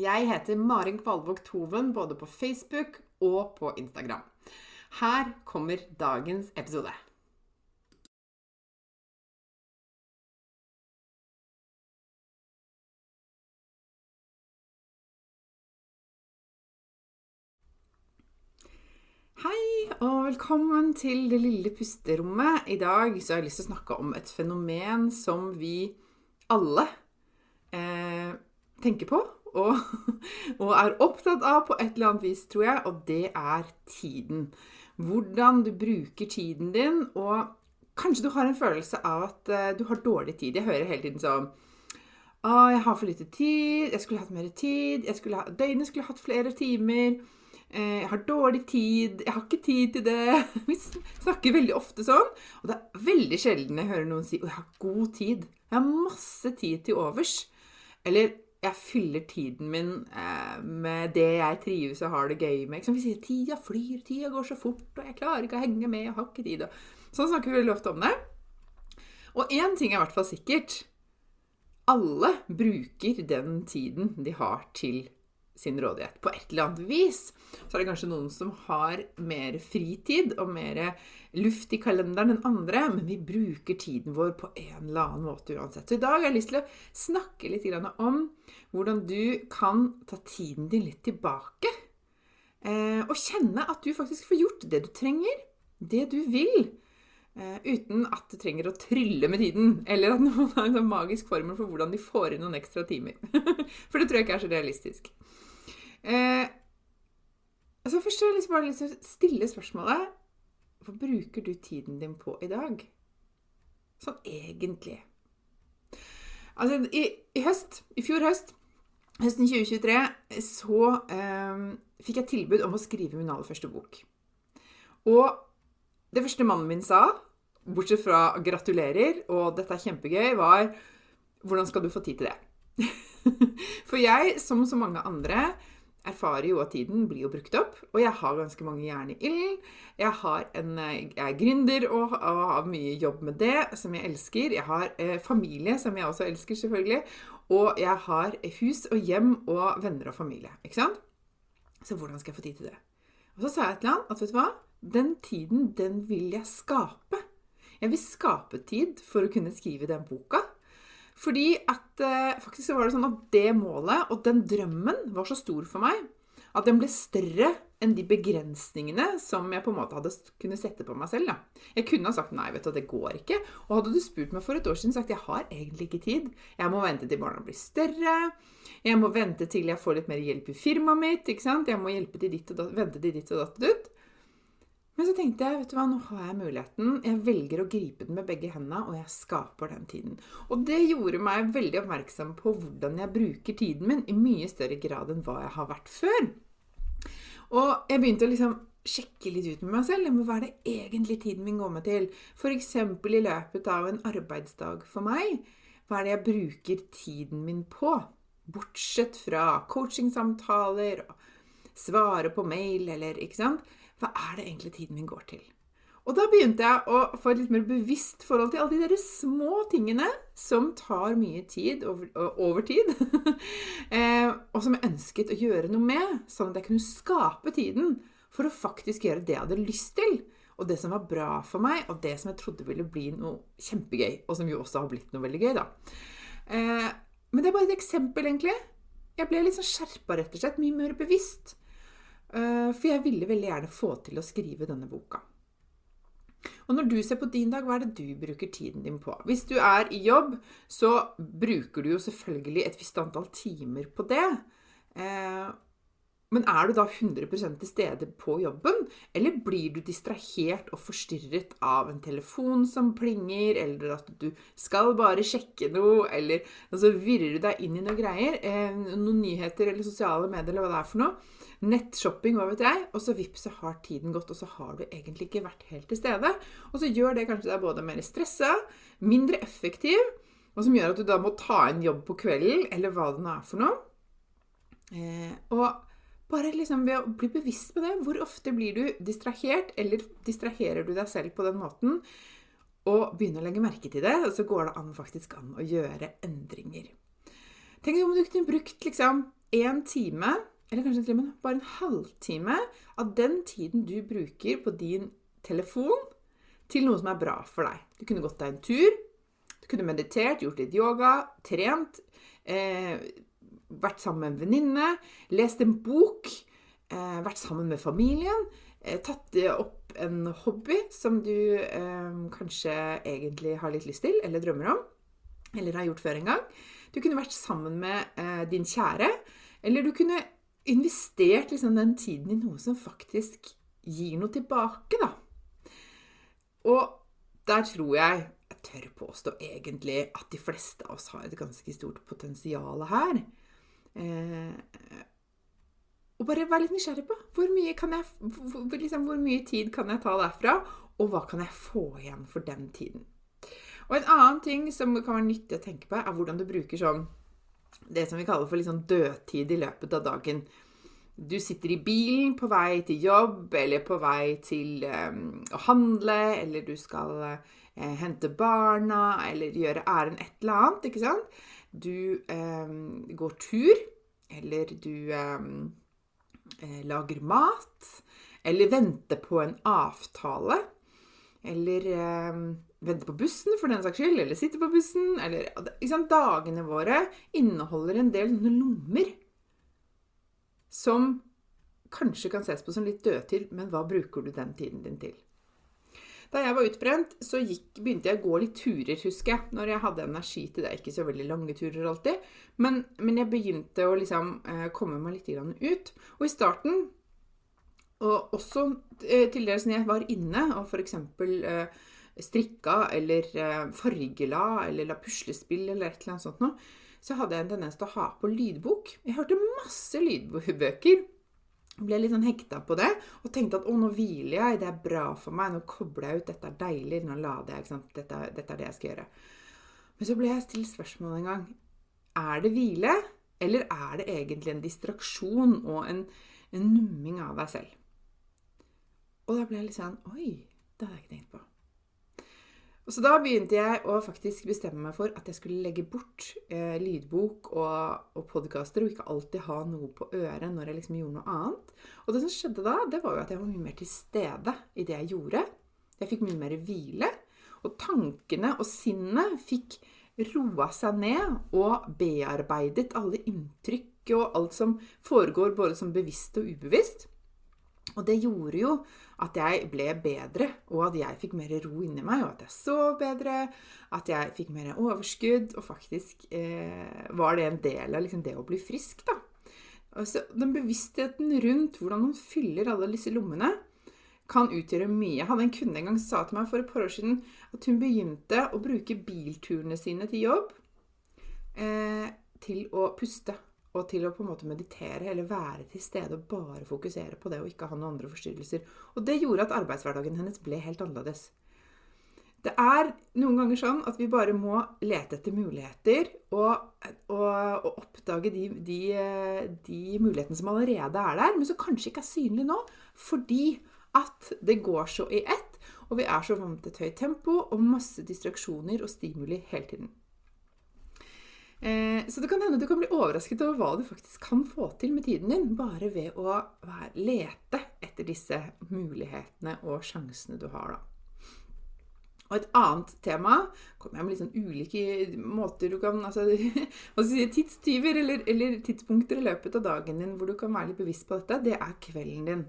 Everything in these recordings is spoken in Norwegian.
Jeg heter Marin Kvalvåg Toven både på Facebook og på Instagram. Her kommer dagens episode. Hei og velkommen til Det lille pusterommet. I dag så har jeg lyst til å snakke om et fenomen som vi alle eh, tenker på og, og, er opptatt av på et eller annet vis, tror jeg, og det er tiden. Hvordan du bruker tiden din, og kanskje du har en følelse av at uh, du har dårlig tid. Jeg hører hele tiden sånn Å, jeg har for lite tid. Jeg skulle hatt mer tid. Skulle ha, døgnet skulle hatt flere timer. Uh, jeg har dårlig tid. Jeg har ikke tid til det. Vi snakker veldig ofte sånn. Og det er veldig sjelden jeg hører noen si Å, jeg har god tid. Jeg har masse tid til overs. Eller jeg fyller tiden min eh, med det jeg trives og har det gøy med. Som vi sier 'tida flyr, tida går så fort', og 'jeg klarer ikke å henge med', jeg har ikke tid. sånn snakker vi veldig ofte om det. Og én ting er i hvert fall sikkert. Alle bruker den tiden de har til sin rådighet på et eller annet vis. Så er det kanskje noen som har mer fritid og mer luft i kalenderen enn andre, men vi bruker tiden vår på en eller annen måte uansett. Så i dag har jeg lyst til å snakke litt om hvordan du kan ta tiden din litt tilbake. Eh, og kjenne at du faktisk får gjort det du trenger, det du vil. Uh, uten at du trenger å trylle med tiden, eller at noen har en sånn magisk formel for hvordan de får inn noen ekstra timer. for det tror jeg ikke er så realistisk. Eh, altså Først har jeg bare lyst stille spørsmålet Hva bruker du tiden din på i dag? Sånn egentlig. Altså, i, i høst, i fjor høst, høsten 2023, så eh, fikk jeg tilbud om å skrive min aller første bok. Og det første mannen min sa, bortsett fra 'gratulerer' og 'dette er kjempegøy', var 'hvordan skal du få tid til det'? For jeg, som så mange andre, erfarer jo at tiden blir jo brukt opp. Og jeg har ganske mange jern i ilden. Jeg, jeg, er gründer og, og, har mye jobb med det, som jeg elsker. Jeg har eh, familie, som jeg også elsker, selvfølgelig. Og jeg har hus og hjem og venner og familie. Ikke sant? Så hvordan skal jeg få tid til det? Og så sa jeg til han at vet du hva? Den tiden, den vil jeg skape. Jeg vil skape tid for å kunne skrive den boka. Fordi at eh, faktisk så var det sånn at det målet og den drømmen var så stor for meg at den ble større enn de begrensningene som jeg på en måte hadde kunne sette på meg selv. Da. Jeg kunne ha sagt nei, vet du, det går ikke. Og hadde du spurt meg for et år siden, sagt jeg har egentlig ikke tid. Jeg må vente til barna blir større. Jeg må vente til jeg får litt mer hjelp i firmaet mitt. ikke sant? Jeg må hjelpe til ditt og datt, vente til ditt og datt. Men så tenkte jeg vet du hva, nå har jeg muligheten. Jeg velger å gripe den med begge hendene, og jeg skaper den tiden. Og det gjorde meg veldig oppmerksom på hvordan jeg bruker tiden min i mye større grad enn hva jeg har vært før. Og jeg begynte å liksom sjekke litt ut med meg selv. Hva er det egentlig tiden min går med til? F.eks. i løpet av en arbeidsdag for meg. Hva er det jeg bruker tiden min på? Bortsett fra coachingsamtaler og svare på mail eller ikke sant? Hva er det egentlig tiden min går til? Og da begynte jeg å få et litt mer bevisst forhold til alle de der små tingene som tar mye tid over, over tid, eh, og som jeg ønsket å gjøre noe med, sånn at jeg kunne skape tiden for å faktisk gjøre det jeg hadde lyst til, og det som var bra for meg, og det som jeg trodde ville bli noe kjempegøy, og som jo også har blitt noe veldig gøy, da. Eh, men det er bare et eksempel, egentlig. Jeg ble litt sånn skjerpa, rett og slett. Mye mer bevisst. Eh, for jeg ville veldig gjerne få til å skrive denne boka. Og når du ser på din dag, hva er det du bruker tiden din på? Hvis du er i jobb, så bruker du jo selvfølgelig et visst antall timer på det. Eh, men er du da 100 til stede på jobben, eller blir du distrahert og forstyrret av en telefon som plinger, eller at du skal bare sjekke noe, eller altså virrer du deg inn i noen greier, eh, noen nyheter eller sosiale medier eller hva det er for noe, nettshopping, hva vet jeg, og så vips, så har tiden gått, og så har du egentlig ikke vært helt til stede. Og så gjør det kanskje deg både mer stressa, mindre effektiv, og som gjør at du da må ta en jobb på kvelden, eller hva det nå er for noe. Eh, og bare liksom ved å bli bevisst på det. Hvor ofte blir du distrahert, eller distraherer du deg selv på den måten? Og begynne å legge merke til det, så går det an, faktisk an å gjøre endringer. Tenk om du kunne brukt liksom én time, eller kanskje til og med bare en halvtime, av den tiden du bruker på din telefon, til noe som er bra for deg. Du kunne gått deg en tur, du kunne meditert, gjort litt yoga, trent. Eh, vært sammen med en venninne, lest en bok, eh, vært sammen med familien, eh, tatt opp en hobby som du eh, kanskje egentlig har litt lyst til, eller drømmer om, eller har gjort før en gang. Du kunne vært sammen med din kjære, eller du kunne investert liksom den tiden i noe som faktisk gir noe tilbake, da. Og der tror jeg jeg tør påstå egentlig at de fleste av oss har et ganske stort potensial her. Eh, og bare være litt nysgjerrig på hvor mye, jeg, hvor, liksom, hvor mye, tid kan jeg ta derfra, og hva kan jeg få igjen for den tiden. Og En annen ting som kan være nyttig å tenke på, er hvordan du bruker sånn det som vi kaller for liksom dødtid i løpet av dagen. Du sitter i bilen på vei til jobb, eller på vei til um, å handle, eller du skal uh, hente barna, eller gjøre ærend et eller annet. ikke sant? Du eh, går tur, eller du eh, eh, lager mat, eller venter på en avtale, eller eh, venter på bussen for den saks skyld, eller sitter på bussen, eller liksom, Dagene våre inneholder en del lommer som kanskje kan ses på som litt dødtid, men hva bruker du den tiden din til? Da jeg var utbrent, så gikk, begynte jeg å gå litt turer, husker jeg. Når jeg hadde energi til det. Ikke så veldig lange turer alltid. Men, men jeg begynte å liksom eh, komme meg litt ut. Og i starten, og også eh, til dels når jeg var inne og f.eks. Eh, strikka eller eh, fargela eller la puslespill eller et eller annet sånt noe, så hadde jeg en tendens til å ha på lydbok. Jeg hørte masse lydbøker ble litt sånn hekta på det og tenkte at å, nå hviler jeg, det er bra for meg, nå kobler jeg ut, dette er deilig, nå lader jeg, ikke sant? Dette, dette er det jeg skal gjøre. Men så ble jeg stilt spørsmålet en gang er det hvile, eller er det egentlig en distraksjon og en, en numming av deg selv? Og da ble jeg litt sånn Oi, det hadde jeg ikke tenkt på. Så da begynte jeg å faktisk bestemme meg for at jeg skulle legge bort eh, lydbok og, og podkaster, og ikke alltid ha noe på øret når jeg liksom gjorde noe annet. Og det som skjedde da, det var jo at jeg var mye mer til stede i det jeg gjorde. Jeg fikk mye mer hvile. Og tankene og sinnet fikk roa seg ned og bearbeidet alle inntrykk og alt som foregår både som bevisst og ubevisst. Og det gjorde jo at jeg ble bedre, og at jeg fikk mer ro inni meg, og at jeg sov bedre, at jeg fikk mer overskudd, og faktisk eh, var det en del av liksom, det å bli frisk, da. Altså, den bevisstheten rundt hvordan man fyller alle disse lommene, kan utgjøre mye. Jeg hadde en kunde en gang sa til meg for et par år siden at hun begynte å bruke bilturene sine til jobb eh, til å puste og til å på en måte meditere eller være til stede og bare fokusere på det og ikke ha noen andre forstyrrelser. Og det gjorde at arbeidshverdagen hennes ble helt annerledes. Det er noen ganger sånn at vi bare må lete etter muligheter og, og, og oppdage de, de, de, mulighetene som allerede er der, men som kanskje ikke er synlige nå, fordi at det går så i ett. Og vi er så vant til et høyt tempo og masse distraksjoner og stimuli hele tiden. Eh, så det kan hende du kan bli overrasket over hva du faktisk kan få til med tiden din, bare ved å lete etter disse mulighetene og sjansene du har, da. Og et annet tema kommer jeg med litt sånn ulike måter du kan altså, si, Tidstyver eller, eller, tidspunkter i løpet av dagen din hvor du kan være litt bevisst på dette, det er kvelden din.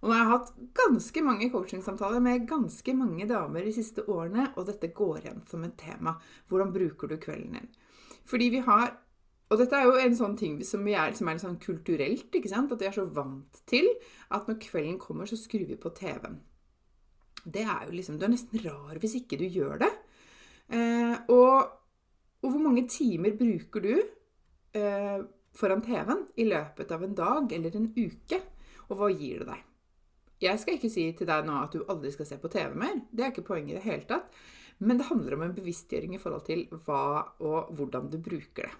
Og nå har jeg hatt ganske mange coachingsamtaler med ganske mange damer de siste årene, og dette går igjen som et tema. Hvordan bruker du kvelden din? Fordi vi har og dette er jo en sånn ting som, er, som er litt sånn kulturelt. ikke sant? At vi er så vant til at når kvelden kommer, så skrur vi på TV-en. Det er jo liksom Du er nesten rar hvis ikke du gjør det. Eh, og, og, hvor mange timer bruker du eh, foran TV-en i løpet av en dag eller en uke? Og hva gir det deg? Jeg skal ikke si til deg nå at du aldri skal se på TV mer. Det er ikke poenget i det hele tatt. Men det handler om en bevisstgjøring i forhold til hva og hvordan du bruker det.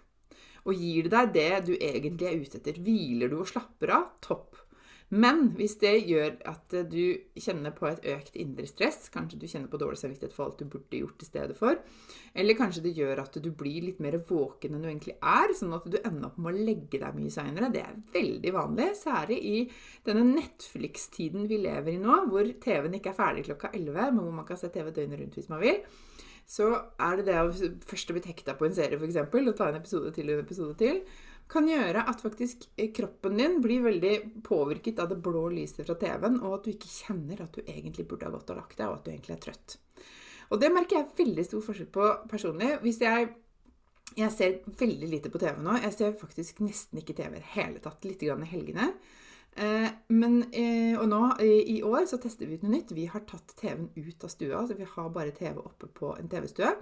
Og gir det deg det du egentlig er ute etter? Hviler du og slapper av? Topp. Men hvis det gjør at du kjenner på et økt indre stress, kanskje du kjenner på dårlig samvittighet for alt du burde gjort i stedet for, eller kanskje det gjør at du blir litt mer våken enn du egentlig er, sånn at du ender opp med å legge deg mye seinere, det er veldig vanlig, særlig i denne Netflix-tiden vi lever i nå, hvor TV-en ikke er ferdig klokka 11, men hvor man kan se TV døgnet rundt hvis man vil så er det det å først bli hekta på en serie, f.eks., og ta en episode til og en episode til, kan gjøre at faktisk eh, kroppen din blir veldig påvirket av det blå lyset fra TV-en, og at du ikke kjenner at du egentlig burde ha gått og lagt deg, og at du egentlig er trøtt. Og det merker jeg veldig stor forskjell på personlig. Hvis jeg jeg ser veldig lite på TV nå. Jeg ser faktisk nesten ikke TV i hele tatt. Litt grann i helgene. Eh, men, eh, og nå i år så tester vi ut noe nytt. Vi har tatt TV-en ut av stua. Så vi har bare TV oppe på en TV-stue.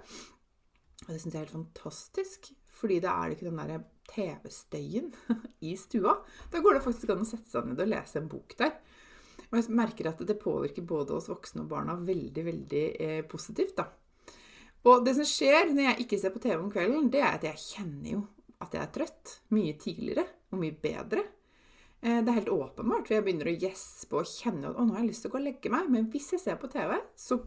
Og det syns jeg er helt fantastisk. Fordi da er det ikke den der TV-støyen i stua. Da går det faktisk an å sette seg ned og lese en bok der. Og jeg merker at det påvirker både oss voksne og barna veldig, veldig eh, positivt. da. Og det som skjer når jeg ikke ser på TV om kvelden, det er at jeg kjenner jo at jeg er trøtt. Mye tidligere og mye bedre. Eh, det er helt åpenbart, for jeg begynner å gjespe og kjenne at nå har jeg lyst til å gå og legge meg. Men hvis jeg ser på TV, så,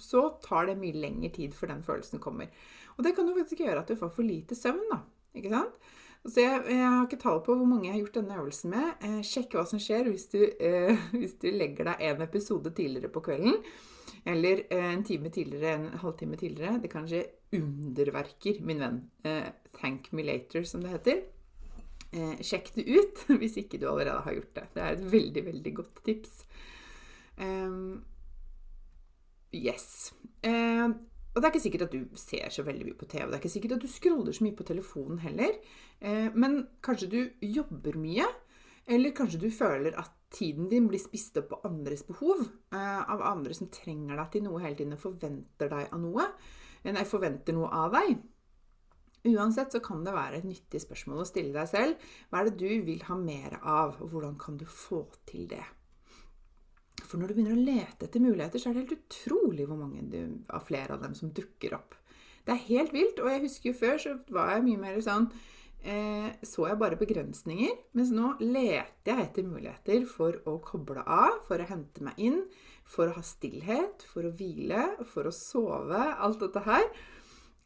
så tar det mye lengre tid før den følelsen kommer. Og det kan jo faktisk gjøre at du får for lite søvn. da, ikke sant? Så jeg, jeg, har ikke tall på hvor mange jeg har gjort denne øvelsen med. Eh, sjekk hva som skjer hvis du, eh, hvis du, legger deg en episode tidligere på kvelden. Eller eh, en time tidligere, en halvtime tidligere. Det kan skje underverker, min venn. Eh, thank me later, som det heter. Eh, sjekk det ut hvis ikke du allerede har gjort det. Det er et veldig, veldig godt tips. Um, yes. Uh, og det er ikke sikkert at du ser så veldig mye på TV. Det er ikke sikkert at du scroller så mye på telefonen heller. Uh, men kanskje du jobber mye. Eller kanskje du føler at tiden din blir spist opp på andres behov. Uh, av andre som trenger deg til noe hele tiden og forventer deg av noe. Nei, forventer noe av deg. Uansett så kan det være et nyttig spørsmål å stille deg selv. Hva er det du vil ha mer av, og hvordan kan du få til det? For når du begynner å lete etter muligheter, så er det helt utrolig hvor mange du, av flere av dem som dukker opp. Det er helt vilt. Og jeg husker jo før så var jeg mye mer sånn eh, Så jeg bare begrensninger. Mens nå leter jeg etter muligheter for å koble av, for å hente meg inn, for å ha stillhet, for å hvile, for å sove. Alt dette her.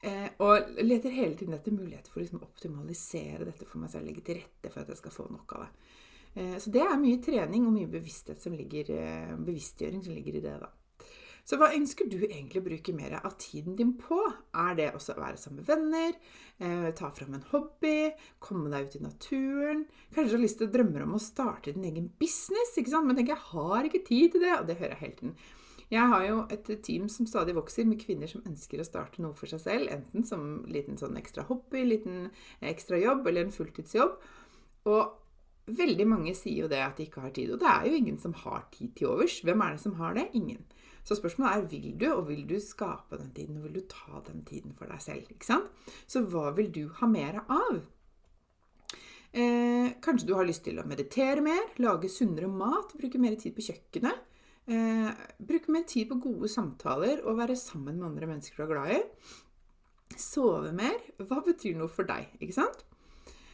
Eh, og leter hele tiden etter muligheter for å liksom optimalisere dette for meg selv. Legge til rette for at jeg skal få nok av det. Eh, så det er mye trening og mye som ligger, eh, bevisstgjøring som ligger i det. da. Så hva ønsker du egentlig å bruke mer av tiden din på? Er det også å være sammen med venner? Eh, ta fram en hobby? Komme deg ut i naturen? Kanskje du har lyst til å drømme om å starte din egen business? ikke sant? Men tenker jeg har ikke tid til det, og det hører jeg hele tiden. Jeg har jo et team som stadig vokser, med kvinner som ønsker å starte noe for seg selv. Enten som liten sånn ekstra hobby, liten ekstra jobb eller en fulltidsjobb. Og veldig mange sier jo det at de ikke har tid. Og det er jo ingen som har tid til overs. Hvem er det som har det? Ingen. Så spørsmålet er vil du, og vil du skape den tiden, og vil du ta den tiden for deg selv? ikke sant? Så hva vil du ha mer av? Eh, kanskje du har lyst til å meditere mer, lage sunnere mat, bruke mer tid på kjøkkenet. Eh, bruke mer tid på gode samtaler og være sammen med andre mennesker du er glad i. Sove mer. Hva betyr noe for deg? ikke sant?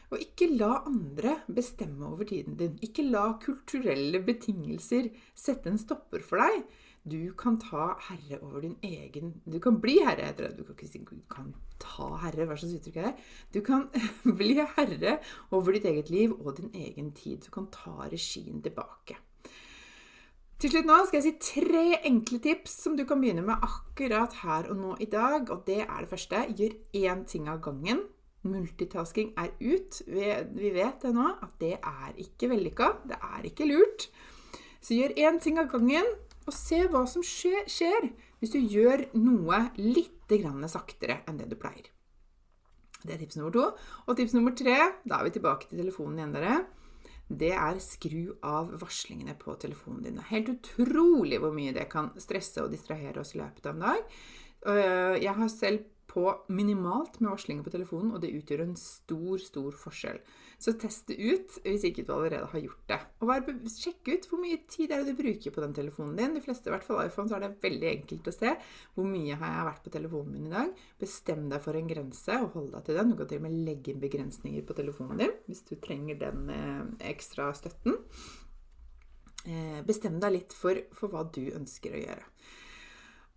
Og ikke la andre bestemme over tiden din. Ikke la kulturelle betingelser sette en stopper for deg. Du kan ta herre over din egen Du kan bli herre, heter det. Du kan ikke si du kan ta herre, hva slags uttrykk er det? Du kan bli herre over ditt eget liv og din egen tid. Du kan ta regien tilbake. Til slutt nå skal jeg si tre enkle tips som du kan begynne med akkurat her og nå i dag. Og det er det første. Gjør én ting av gangen. Multitasking er ut. Vi vet det nå at det er ikke vellykka. Det er ikke lurt. Så gjør én ting av gangen, og se hva som skjer, hvis du gjør noe litt saktere enn det du pleier. Det er tips nummer to. Og tips nummer tre, da er vi tilbake til telefonen igjen, dere det er skru av varslingene på telefonen din. Helt utrolig hvor mye det kan stresse og distrahere oss i løpet av en dag. Øh, jeg har selv på minimalt med varslinger på telefonen, og det utgjør en stor, stor forskjell. Så test det ut hvis ikke du allerede har gjort det. Og sjekk ut hvor mye tid er det du bruker på den telefonen din. De fleste, i hvert fall iPhone, så er det veldig enkelt å se hvor mye har jeg vært på telefonen min i dag. Bestem deg for en grense og hold deg til den. Du kan til og med legge inn begrensninger på telefonen din hvis du trenger den eh, ekstra støtten. Eh, bestem deg litt for, for hva du ønsker å gjøre.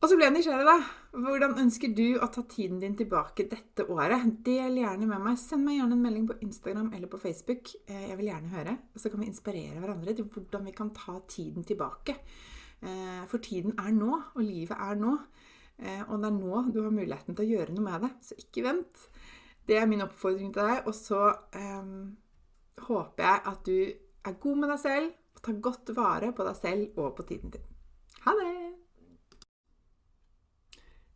Og så ble jeg nysgjerrig, da. Hvordan ønsker du å ta tiden din tilbake dette året? Del gjerne med meg. Send meg gjerne en melding på Instagram eller på Facebook. Eh, jeg vil gjerne høre. Og så kan vi inspirere hverandre til hvordan vi kan ta tiden tilbake. Eh, for tiden er nå, og livet er nå. Eh, og det er nå du har muligheten til å gjøre noe med det. Så ikke vent. Det er min oppfordring til deg. Og så um, håper jeg at du er god med deg selv og tar godt vare på deg selv og på tiden din. Ha det!